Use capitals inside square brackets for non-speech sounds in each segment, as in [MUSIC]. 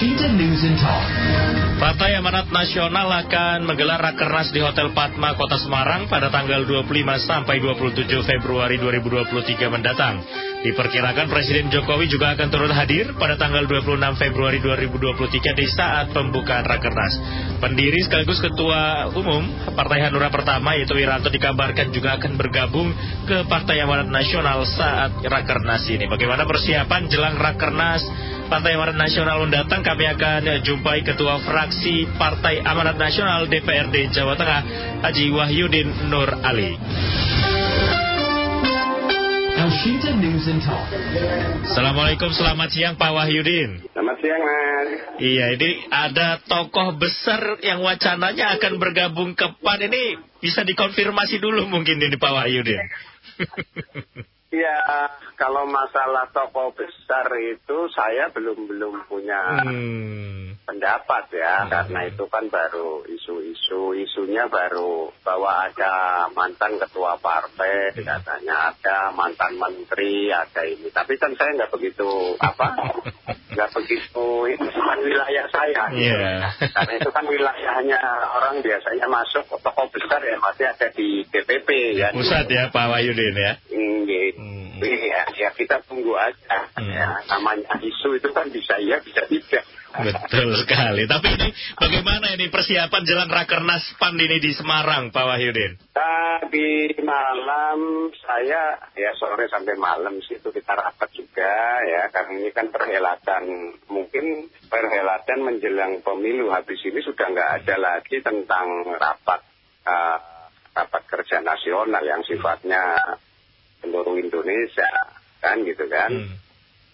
Washington News and Talk. Partai Amanat Nasional akan menggelar rakernas di Hotel Padma, Kota Semarang pada tanggal 25 sampai 27 Februari 2023 mendatang. Diperkirakan Presiden Jokowi juga akan turut hadir pada tanggal 26 Februari 2023 di saat pembukaan rakernas. Pendiri sekaligus Ketua Umum Partai Hanura Pertama yaitu Wiranto dikabarkan juga akan bergabung ke Partai Amanat Nasional saat rakernas ini. Bagaimana persiapan jelang rakernas Partai Amanat Nasional mendatang kami akan jumpai Ketua Fraksi Partai Amanat Nasional DPRD Jawa Tengah Haji Wahyudin Nur Ali. Washington News and Talk. Assalamualaikum, selamat siang Pak Wahyudin. Selamat siang, Mas. Iya, ini ada tokoh besar yang wacananya akan bergabung ke PAN ini bisa dikonfirmasi dulu mungkin ini Pak Wahyudin. [LAUGHS] Iya, kalau masalah tokoh besar itu saya belum belum punya Hmm. pendapat ya, karena itu kan baru isu-isu, isunya baru bahwa ada mantan ketua partai, katanya ada mantan menteri, ada ini. Tapi kan saya nggak begitu apa, [LAUGHS] nggak begitu ini bukan wilayah saya. gitu. Iya. Karena itu kan wilayahnya orang biasanya masuk tokoh besar ya masih ada di DPP ya. Pusat ya Pak Wahyudin ya. Gitu. Hmm. Iya, ya kita tunggu aja. Hmm. Ya, namanya isu itu kan bisa iya, bisa tidak. Betul sekali. Tapi ini bagaimana ini persiapan jelang rakernas PAN ini di Semarang Pak Wahyudin? Tadi malam saya ya sore sampai malam sih itu kita rapat juga ya karena ini kan perhelatan mungkin perhelatan menjelang pemilu habis ini sudah nggak ada lagi tentang rapat eh, rapat kerja nasional yang sifatnya seluruh Indonesia kan gitu kan. Hmm.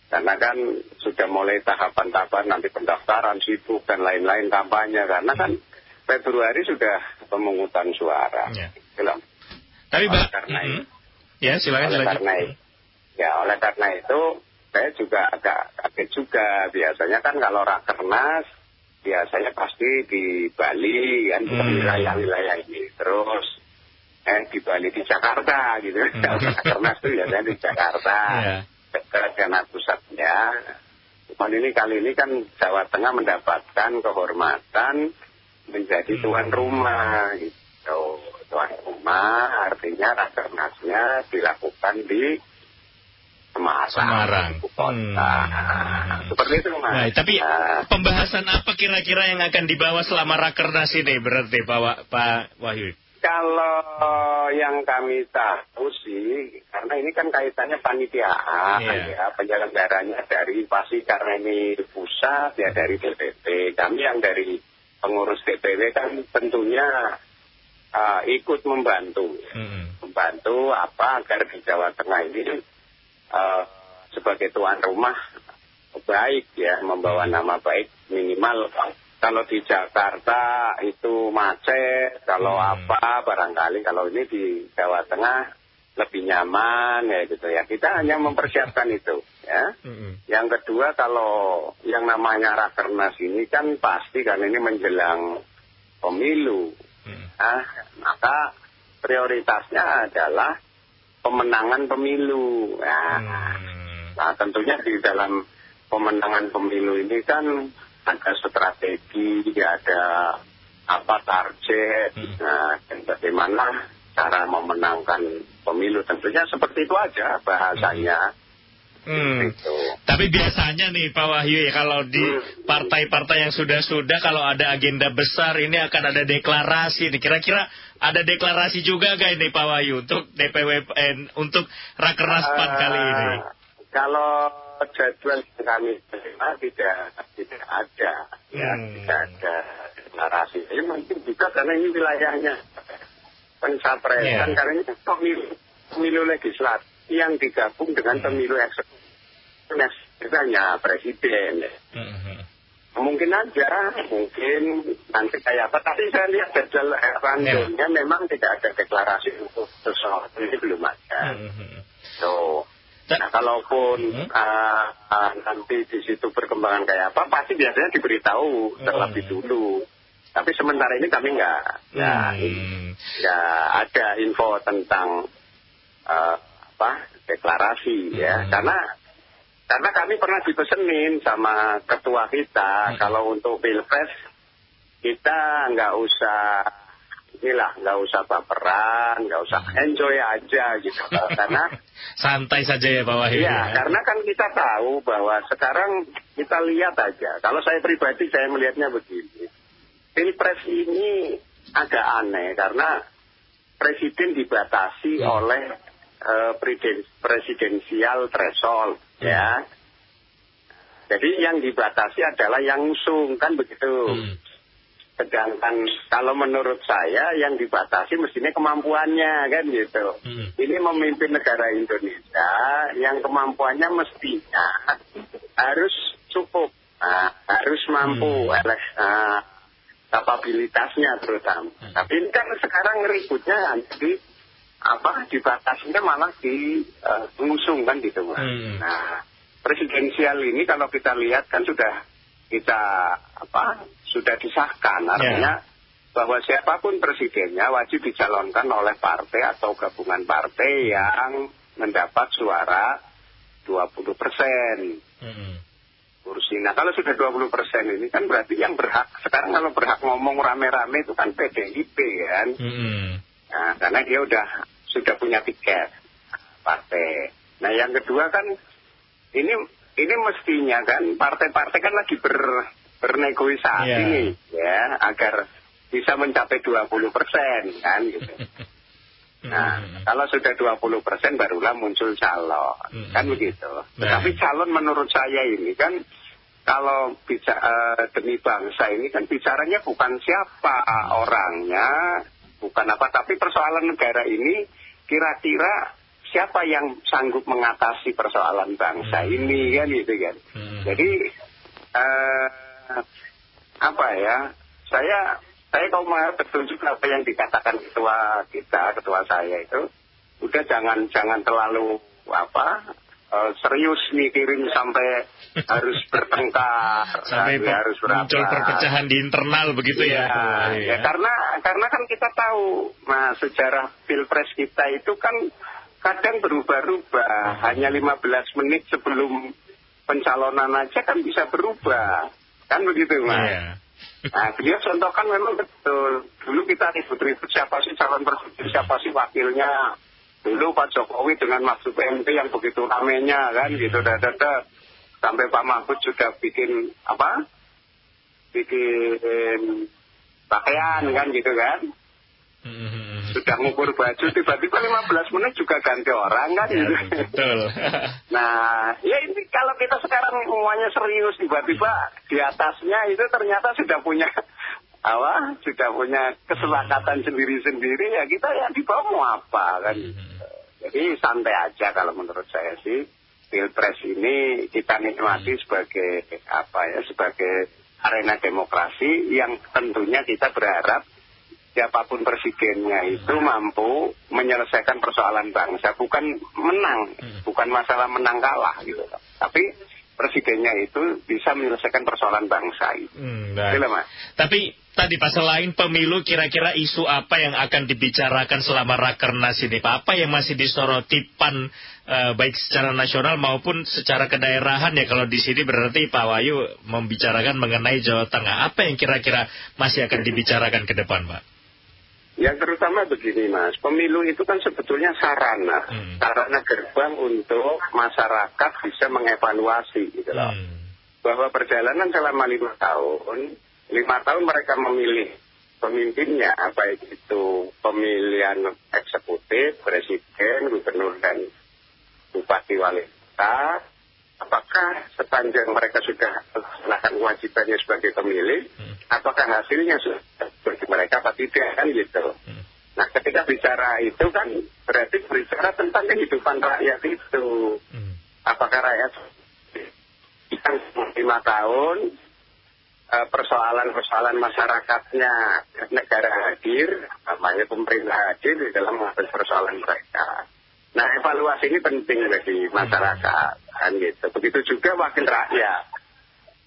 Karena kan sudah mulai tahapan-tahapan nanti pendaftaran sibuk dan lain-lain kampanye karena kan Februari sudah pemungutan suara. Ya. Gitu. Tapi Oleh karena Mhm. itu. ya silakan oleh karena itu, ya oleh karena itu saya juga agak kaget juga biasanya kan kalau rakernas biasanya pasti di Bali kan Hmm. wilayah-wilayah ini terus eh di Bali di Jakarta gitu rakernas itu biasanya di Jakarta Iya. dekat karena pusatnya Cuman ini kali ini kan Jawa Tengah mendapatkan kehormatan menjadi Hmm. tuan rumah gitu. Tuan rumah artinya rakernasnya dilakukan di Semarang. Semarang. ibu kota. Hmm. Seperti itu mas. Nah, tapi Nah, pembahasan apa kira-kira yang akan dibawa selama rakernas ini berarti Pak, Pak Wahyu? Kalau yang kami tahu sih, karena ini kan kaitannya panitiaan, Iya. ya, penyelenggaranya dari pasti karena ini pusat ya dari DPP. Kami yang dari pengurus DPW kan tentunya uh, ikut membantu, ya. Hmm. membantu apa agar di Jawa Tengah ini uh, sebagai tuan rumah baik ya, membawa nama baik minimal kalau di Jakarta itu macet, kalau Hmm. apa barangkali kalau ini di Jawa Tengah lebih nyaman ya gitu ya. Kita hanya mempersiapkan itu ya. Hmm. Yang kedua kalau yang namanya rakernas ini kan pasti kan ini menjelang pemilu. Hmm. Ah, maka prioritasnya adalah pemenangan pemilu. Nah, Hmm. nah, tentunya di dalam pemenangan pemilu ini kan ada strategi, ada apa target, Hmm. nah, dan bagaimana cara memenangkan pemilu. Tentunya seperti itu aja bahasanya. Hmm. Gitu. Tapi biasanya nih Pak Wahyu ya kalau di partai-partai yang sudah-sudah kalau ada agenda besar ini akan ada deklarasi. nih. Kira-kira ada deklarasi juga gak ini Pak Wahyu untuk DPWPN untuk Rakernas PAN kali ini? Eh, Kalau jadwal yang kami terima tidak tidak ada, ya Hmm. tidak ada deklarasi. Ini mungkin juga karena ini wilayahnya pencapresan, Iya. karena ini kan pemilu pemilu legislatif yang digabung dengan Hmm. pemilu eksekutif. Hanya presiden. ya. Hmm. Mungkin aja, mungkin nanti kayak apa. Tapi saya lihat jadwal eh, rundownnya memang tidak ada deklarasi untuk sesuatu ini belum ada. Hmm. So, nah, kalaupun Hmm. ah, ah, nanti di situ perkembangan kayak apa, pasti biasanya diberitahu terlebih Hmm. dulu. Tapi sementara ini kami nggak, nggak, Hmm. nggak ada info tentang ah, apa deklarasi ya, Hmm. karena karena kami pernah dipesenin sama ketua kita, Hmm. kalau untuk pilpres kita nggak usah inilah nggak usah baperan, nggak usah Hmm. enjoy aja gitu. karena [LAUGHS] Santai saja ya Pak Wahyu. Iya, karena kan kita tahu bahwa sekarang kita lihat aja. Kalau saya pribadi saya melihatnya begini. Pilpres ini agak aneh karena presiden dibatasi Hmm. oleh eh, presiden- presidensial threshold, Hmm. ya. Jadi yang dibatasi adalah yang usung kan begitu. Hmm. Sedangkan kalau menurut saya yang dibatasi mestinya kemampuannya kan gitu. Hmm. Ini memimpin negara Indonesia yang kemampuannya mestinya harus cukup, Nah, harus mampu, Hmm. ah, kapabilitasnya terutama. Hmm. Tapi ini kan sekarang ributnya jadi apa dibatasinya malah di eh, mengusung kan gitu Mas. Hmm. Nah, presidensial ini kalau kita lihat kan sudah kita apa sudah disahkan artinya bahwa siapa pun presidennya wajib dicalonkan oleh partai atau gabungan partai yang mendapat suara 20 persen Hmm. kursi. Nah kalau sudah 20 persen ini kan berarti yang berhak sekarang kalau berhak ngomong rame-rame itu kan PDIP kan. Hmm. Nah, karena dia udah sudah punya tiket partai. Nah yang kedua kan ini ini mestinya kan partai-partai kan lagi ber, bernegosiasi Iya. nih ya agar bisa mencapai 20 persen kan gitu. [LAUGHS] Nah, Hmm. kalau sudah 20 persen barulah muncul calon, Hmm. kan begitu. Nah. Tetapi calon menurut saya ini kan kalau bicara demi bangsa ini kan bicaranya bukan siapa orangnya, bukan apa, tapi persoalan negara ini kira-kira siapa yang sanggup mengatasi persoalan bangsa Hmm. ini kan gitu kan. Hmm. Jadi eh, apa ya? Saya saya kalau mau betul juga apa yang dikatakan ketua kita, ketua saya itu, udah jangan jangan terlalu apa eh, serius mikirin sampai [LAUGHS] harus bertengkar, Sampai sampai harus berapa. muncul perpecahan di internal begitu ya. Pak Wahyu, ya, karena karena kan kita tahu, nah sejarah pilpres kita itu kan kadang berubah-ubah. Hanya 15 menit sebelum pencalonan aja kan bisa berubah, kan begitu mas. Iya. Nah, dia contohkan memang betul. Dulu kita ribut-ribut siapa sih calon presiden, siapa sih wakilnya. Dulu Pak Jokowi dengan Mahfud MP yang begitu ramenya kan gitu, dada sampai Pak Mahfud sudah bikin apa? Bikin pakaian kan gitu kan. Hmm. Sudah ngukur baju, tiba-tiba 15 menit juga ganti orang kan Ya, gitu. betul. [LAUGHS] Nah, ya ini kalau kita sekarang semuanya serius tiba-tiba di atasnya itu ternyata sudah punya [LAUGHS] apa? Sudah punya kesepakatan sendiri-sendiri ya kita ya di bawah mau apa kan? Jadi santai aja kalau menurut saya sih pilpres ini kita nikmati sebagai apa ya? Sebagai arena demokrasi yang tentunya kita berharap siapa pun presidennya itu mampu menyelesaikan persoalan bangsa, bukan menang, bukan masalah menang kalah gitu. Tapi presidennya itu bisa menyelesaikan persoalan bangsa itu. Hmm. Gitu, Mas. Tapi tadi Pak selain pemilu kira-kira isu apa yang akan dibicarakan selama Rakernas ini Pak? Apa yang masih disoroti PAN eh, baik secara nasional maupun secara kedaerahan ya kalau di sini berarti Pak Wahyu membicarakan mengenai Jawa Tengah. Apa yang kira-kira masih akan dibicarakan ke depan Pak? Yang terutama begini mas, pemilu itu kan sebetulnya sarana, Hmm. sarana gerbang untuk masyarakat bisa mengevaluasi gitu loh. Hmm. Bahwa perjalanan selama lima tahun, lima tahun mereka memilih pemimpinnya, baik itu pemilihan eksekutif, presiden, gubernur dan bupati wali kota, apakah sepanjang mereka sudah melakukan kewajibannya sebagai pemilih, Hmm. apakah hasilnya sudah bagi mereka apa tidak kan gitu. Hmm. Nah ketika bicara itu kan berarti berbicara tentang kehidupan rakyat itu. Hmm. Apakah rakyat kita lima tahun eh, persoalan-persoalan masyarakatnya negara hadir, namanya pemerintah hadir di dalam mengatasi persoalan mereka. Nah evaluasi ini penting bagi masyarakat kan gitu. Begitu juga wakil rakyat.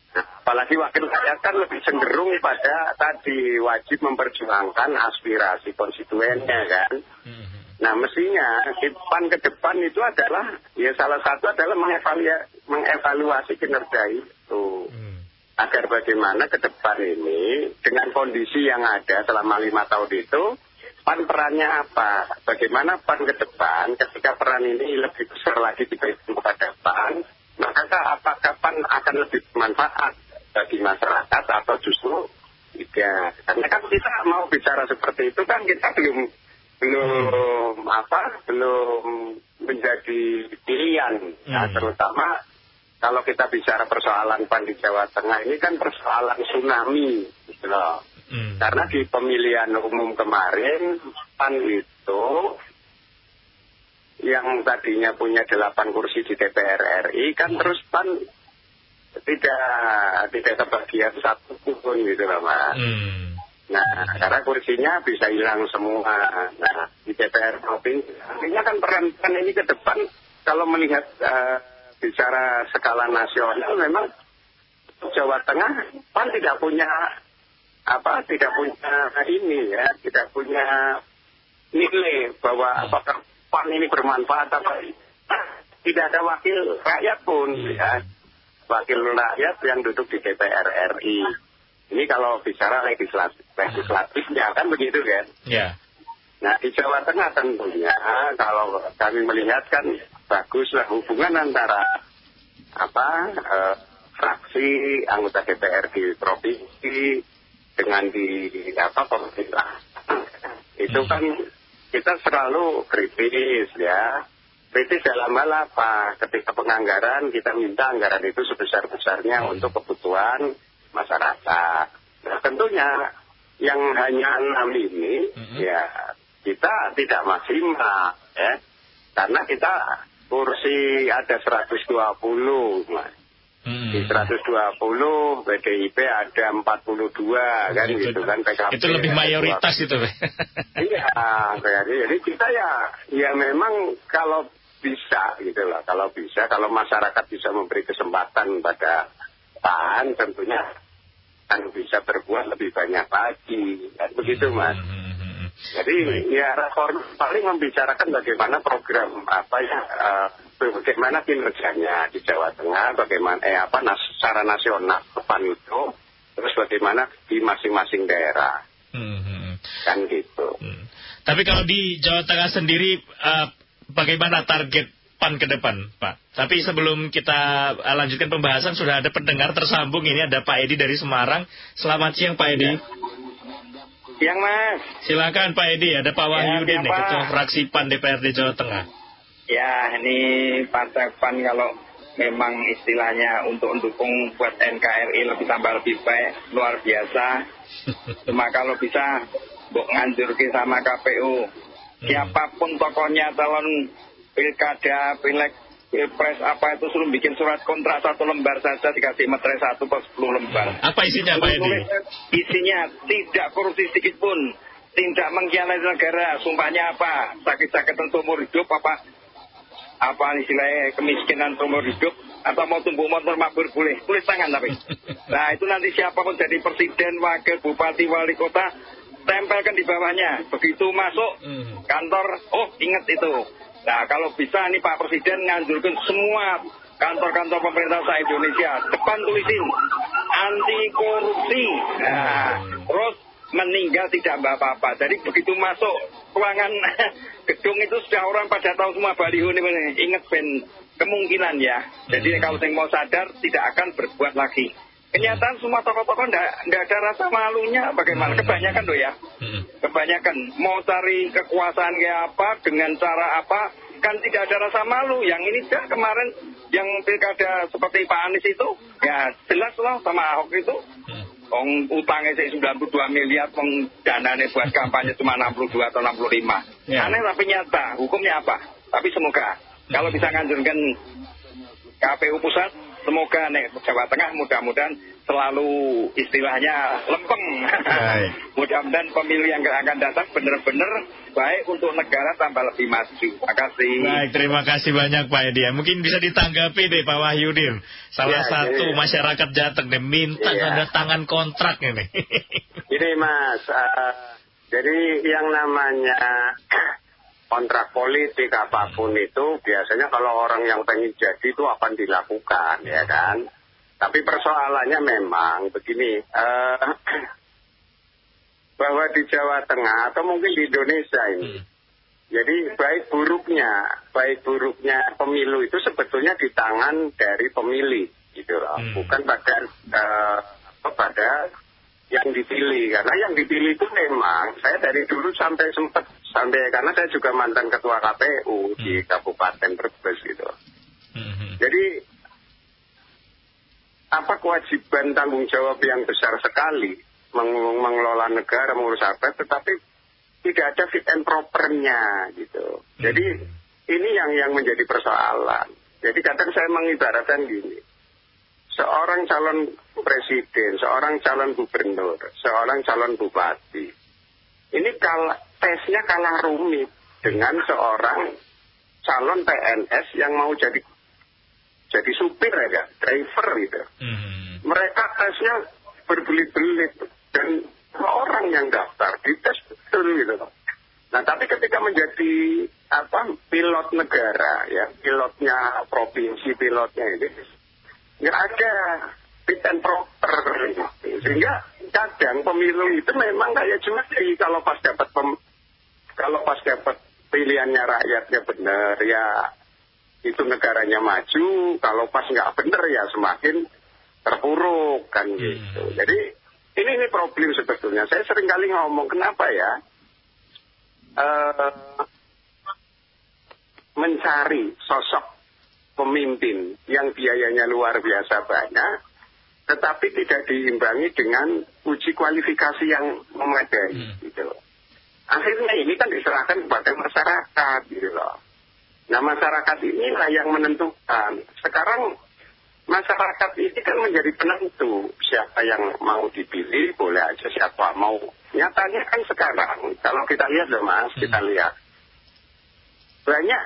Nah, apalagi wakil rakyat kan lebih cenderung pada tadi wajib memperjuangkan aspirasi konstituennya kan. Hmm. Nah mestinya depan ke depan itu adalah ya salah satu adalah mengevaluasi, mengevaluasi kinerja itu. Hmm. Agar bagaimana ke depan ini dengan kondisi yang ada selama lima tahun itu, PAN perannya apa? Bagaimana PAN ke depan ketika peran ini lebih besar lagi diberikan kepada PAN, maka apakah PAN akan lebih bermanfaat bagi masyarakat atau justru tidak? Karena kan kita mau bicara seperti itu kan kita belum belum apa belum menjadi pilihan ya, terutama kalau kita bicara persoalan PAN di Jawa Tengah ini kan persoalan tsunami gitu loh. Hmm. Karena di pemilihan umum kemarin PAN itu yang tadinya punya delapan kursi di DPR RI kan terus PAN tidak tidak kebagian satu pun gitu loh Mas. Hmm. Nah, karena kursinya bisa hilang semua. Nah, di DPR provinsi, artinya kan peran PAN ini ke depan kalau melihat eh, bicara skala nasional memang Jawa Tengah PAN tidak punya apa tidak punya ini ya tidak punya nilai bahwa apakah PAN ini bermanfaat apa Nah, tidak ada wakil rakyat pun ya. Wakil rakyat yang duduk di DPR RI ini kalau bicara legislatif legislatifnya kan begitu kan? Ya. Nah di Jawa Tengah tentunya kalau kami melihat kan baguslah hubungan antara apa eh, fraksi anggota DPR di provinsi dengan di apa pemerintah. Itu kan kita selalu kritis ya. Kritis dalam hal apa? Ketika penganggaran kita minta anggaran itu sebesar besarnya untuk kebutuhan masyarakat. Nah tentunya yang hanya enam ini Mhm. ya kita tidak maksimal ya. Karena kita kursi ada 120 Mas. Hmm. di 120 PDIP ada 42 kan Itu- gitu kan PKB Itu lebih mayoritas itu. Iya, jadi, jadi kita ya, ya memang kalau bisa gitu loh, kalau bisa, kalau masyarakat bisa memberi kesempatan pada PAN tentunya kan bisa berbuat lebih banyak lagi, kan begitu mas. Hmm, hmm, hmm. Jadi ya rakor paling membicarakan bagaimana program apa ya, eh, bagaimana kinerjanya di Jawa Tengah, bagaimana eh apa nas, secara nasional PAN itu, terus bagaimana di masing-masing daerah, Hmm, hmm, hmm. kan gitu. Hmm. Tapi kalau di Jawa Tengah sendiri, eh, bagaimana target PAN ke depan, Pak? Tapi sebelum kita eh, lanjutkan pembahasan, sudah ada pendengar tersambung. Ini ada Pak Edi dari Semarang. Selamat siang, Pak Edi. Yang mas, Silakan Pak Edi, ada Pak Wahyudin, nih, siapa? Ketua Fraksi PAN DPRD Jawa Tengah. Ya, ini Partai PAN kalau memang istilahnya untuk mendukung buat NKRI lebih tambah lebih baik, luar biasa. Cuma kalau bisa, Buk nganjurki sama KPU. Siapa pun tokohnya calon pilkada, pilek, pilpres apa itu suruh bikin surat kontrak satu lembar saja dikasih materai satu per sepuluh lembar. Apa isinya Pak Edi? Isinya tidak korupsi sedikit pun, tidak mengkhianati negara. Sumpahnya apa? Sakit-sakitan seumur hidup apa? Apa istilahnya kemiskinan seumur hidup? Atau mau tumbuh motor mabur boleh? Tulis tangan tapi. [LAUGHS] Nah itu nanti siapa pun jadi presiden, wakil, bupati, wali kota, tempelkan di bawahnya. Begitu masuk Hmm. kantor, oh ingat itu. Nah kalau bisa nih Pak Presiden nganjurkan semua kantor-kantor pemerintah se Indonesia depan tulisin anti korupsi. Nah, terus meninggal tidak apa-apa. Jadi begitu masuk ruangan [LAUGHS] gedung itu sudah orang pada tahu semua baliho ini ingat ben kemungkinan ya. Jadi kalau yang mau sadar tidak akan berbuat lagi. Kenyataan semua tokoh-tokoh tidak ada rasa malunya. Bagaimana? Kebanyakan loh ya. Hmm. kebanyakan mau cari kekuasaan kayak apa dengan cara apa kan tidak ada rasa malu. Yang ini kan kemarin yang pilkada seperti Pak Anies itu ya jelas loh sama Ahok itu Ong utangnya sih 92 miliar, ong dananya buat kampanye cuma 62 atau 65. Ya. Aneh tapi nyata, hukumnya apa? Tapi semoga kalau bisa nganjurkan KPU pusat, semoga nih Jawa Tengah mudah-mudahan selalu istilahnya lempeng. [LAUGHS] Mudah-mudahan pemilu yang akan datang benar-benar baik untuk negara tambah lebih maju. Terima kasih. Baik, terima kasih banyak Pak Edi. ya. Mungkin bisa ditanggapi deh Pak Wahyudin. Salah Ya, satu jadi- masyarakat Jateng deh minta Iya. tanda tangan kontrak ini. [LAUGHS] Ini Mas, eh, jadi yang namanya [CLEARS THROAT] kontrak politik apa pun itu biasanya kalau orang yang pengen jadi itu akan dilakukan ya kan. Tapi persoalannya memang begini, eh, [CLEARS THROAT] bahwa di Jawa Tengah atau mungkin di Indonesia ini, Hmm. jadi baik buruknya, baik buruknya pemilu itu sebetulnya di tangan dari pemilih gitu loh, Hmm. bukan pada pada yang dipilih karena yang dipilih itu memang saya dari dulu sampai sempat sampai karena saya juga mantan ketua KPU di Kabupaten Brebes gitu. Mhm. Jadi apa kewajiban tanggung jawab yang besar sekali meng- mengelola negara mengurus apa, tetapi tidak ada fit and propernya gitu. Jadi ini yang yang menjadi persoalan. Jadi kadang saya mengibaratkan gini, seorang calon presiden, seorang calon gubernur, seorang calon bupati, ini kalah, tesnya kalah rumit dengan seorang calon PNS yang mau jadi jadi supir ya, driver gitu. Mhm. Mereka tesnya berbelit-belit dan orang yang daftar dites betul gitu. Nah tapi ketika menjadi apa pilot negara ya pilotnya provinsi pilotnya ini nggak ada fit and proper gitu. sehingga kadang pemilu itu memang kayak judi kalau pas dapat pem- kalau pas dapat pilihannya rakyatnya benar ya itu negaranya maju kalau pas nggak benar ya semakin terpuruk kan gitu jadi ini ini problem sebetulnya saya sering kali ngomong kenapa ya eh, mencari sosok pemimpin yang biayanya luar biasa banyak, tetapi tidak diimbangi dengan uji kualifikasi yang memadai. Hmm. Gitu. Akhirnya ini kan diserahkan kepada masyarakat. Gitu loh. Nah masyarakat inilah yang menentukan. Sekarang masyarakat ini kan menjadi penentu siapa yang mau dipilih, boleh aja siapa mau. Nyatanya kan sekarang, kalau kita lihat loh mas, kita lihat. Banyak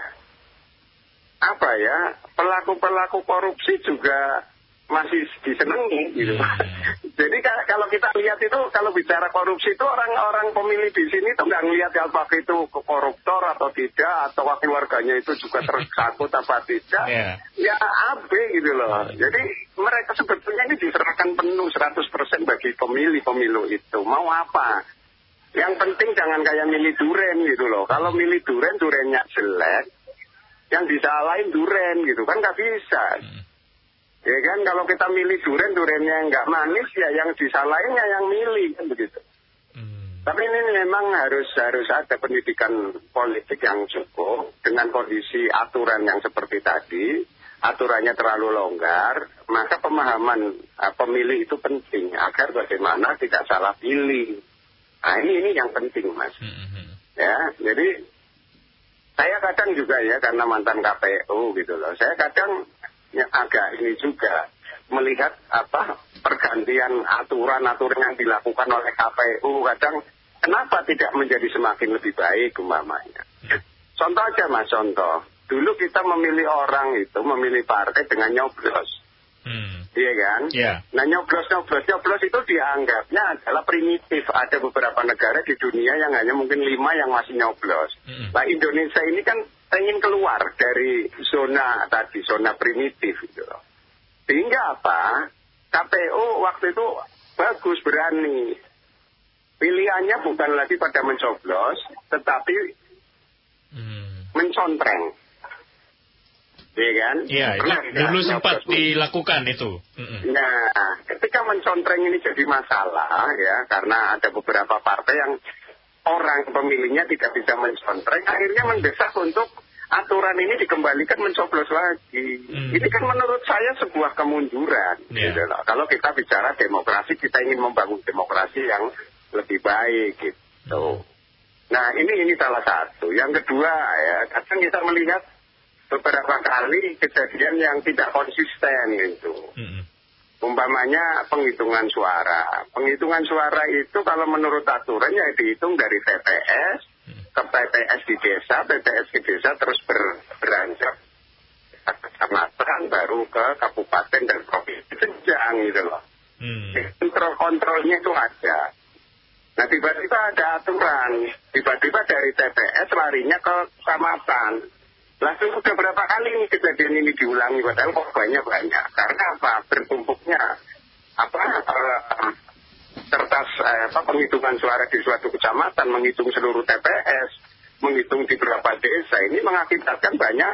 apa ya pelaku-pelaku korupsi juga masih disenangi gitu. [LAUGHS] Jadi ka- kalau kita lihat itu kalau bicara korupsi itu orang-orang pemilih di sini tuh nggak ngelihat apakah itu koruptor atau tidak atau keluarganya itu juga tersangkut [LAUGHS] apa tidak. Iya. Ya AB gitu loh. Jadi mereka sebetulnya ini diserahkan penuh 100% bagi pemilih pemilu itu. Mau apa? Yang penting jangan kayak milih duren gitu loh. Kalau milih duren, durennya jelek, yang disalahin duren gitu kan nggak bisa. Ya kan kalau kita milih duren, durennya nggak manis ya yang disalahinnya yang milih kan begitu. Mhm. Tapi ini memang harus harus ada pendidikan politik yang cukup dengan kondisi aturan yang seperti tadi, aturannya terlalu longgar, maka pemahaman uh, pemilih itu penting agar bagaimana tidak salah pilih. Nah ini ini yang penting mas. Mhm. Ya, jadi saya kadang juga ya karena mantan KPU gitu loh. Saya kadang ya, agak ini juga melihat apa pergantian aturan-aturan yang dilakukan oleh KPU kadang kenapa tidak menjadi semakin lebih baik umpamanya. Contoh aja mas contoh. Dulu kita memilih orang itu memilih partai dengan nyoblos. Mhm. Iya kan? Iya. Nah nyoblos nyoblos nyoblos itu dianggapnya adalah primitif. Ada beberapa negara di dunia yang hanya mungkin lima yang masih nyoblos. Mm-mm. Nah Indonesia ini kan ingin keluar dari zona tadi zona primitif gitu loh. Sehingga apa? KPU waktu itu bagus berani. Pilihannya bukan lagi pada mencoblos, tetapi Mhm. mencontreng. Iya kan? Iya, Pernah tidak dulu sempat nyoblos? dilakukan itu. Nah, ketika mencontreng ini jadi masalah ya, karena ada beberapa partai yang orang pemilihnya tidak bisa mencontreng, akhirnya mendesak untuk aturan ini dikembalikan mencoblos lagi. Hmm. Ini kan menurut saya sebuah kemunduran. Iya. gitu loh. Kalau kita bicara demokrasi, kita ingin membangun demokrasi yang lebih baik gitu. Nah, ini ini salah satu. Yang kedua ya, kadang kita melihat beberapa kali kejadian yang tidak konsisten gitu. Mhm. Umpamanya penghitungan suara. Penghitungan suara itu kalau menurut aturan ya dihitung dari TPS ke PPS di desa, PPS di desa terus ber, beranjak ke kecamatan baru ke kabupaten dan provinsi. Itu jangan gitu loh. Mhm. Kontrol kontrolnya itu ada. Nah tiba-tiba ada aturan, tiba-tiba dari TPS larinya ke kecamatan. Langsung sudah berapa kali nih kejadian ini diulangi, padahal korbannya banyak. Karena apa? Bertumpuknya apa eh, kertas eh, apa penghitungan suara di suatu kecamatan, menghitung seluruh TPS, menghitung di beberapa desa ini mengakibatkan banyak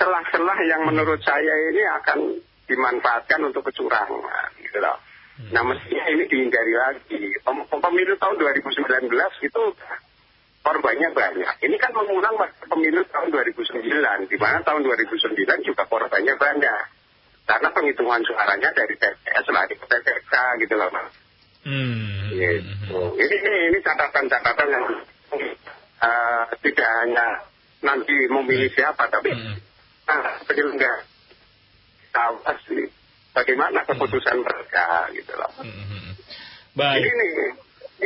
celah-celah yang menurut saya ini akan dimanfaatkan untuk kecurangan, gitu loh. Nah mestinya ini dihindari lagi. Pem- Pemilu tahun 2019 itu korbannya banyak. Ini kan mengulang pemilu tahun 2009, di mana tahun 2009 juga korbannya banyak. Karena penghitungan suaranya dari TPS lari ke TPK gitu loh mas. Hmm. Gitu. Ini, ini, ini catatan-catatan yang eh, tidak hanya nanti memilih siapa, tapi Hmm. nah, penyelenggara tahu pasti bagaimana keputusan mereka gitu loh. Hmm. Ini, Baik. ini,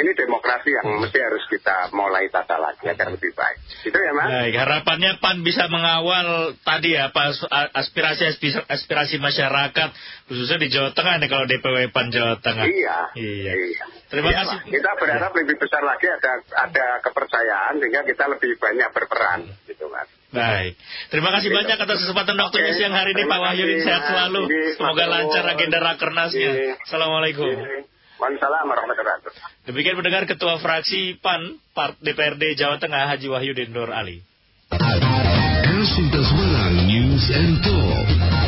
ini demokrasi yang mesti harus kita mulai tata lagi agar lebih baik. Itu ya mas? Baik, harapannya PAN bisa mengawal tadi ya Pak aspirasi aspirasi masyarakat khususnya di Jawa Tengah nih kalau DPW PAN Jawa Tengah. Iya. Iya. Iya. Terima Iya, kasih. Pak. Kita berharap lebih besar lagi ada ada kepercayaan sehingga kita lebih banyak berperan gitu mas. Baik. Terima kasih banyak atas kesempatan waktunya Oke. siang hari ini Pak Wahyudin kasih, sehat selalu. Semoga lancar agenda rakernasnya. Assalamualaikum. Waalaikumsalam warahmatullahi wabarakatuh. Demikian mendengar Ketua Fraksi PAN Part DPRD Jawa Tengah Haji Wahyudin Nur Ali. Kasus Semarang News and Talk.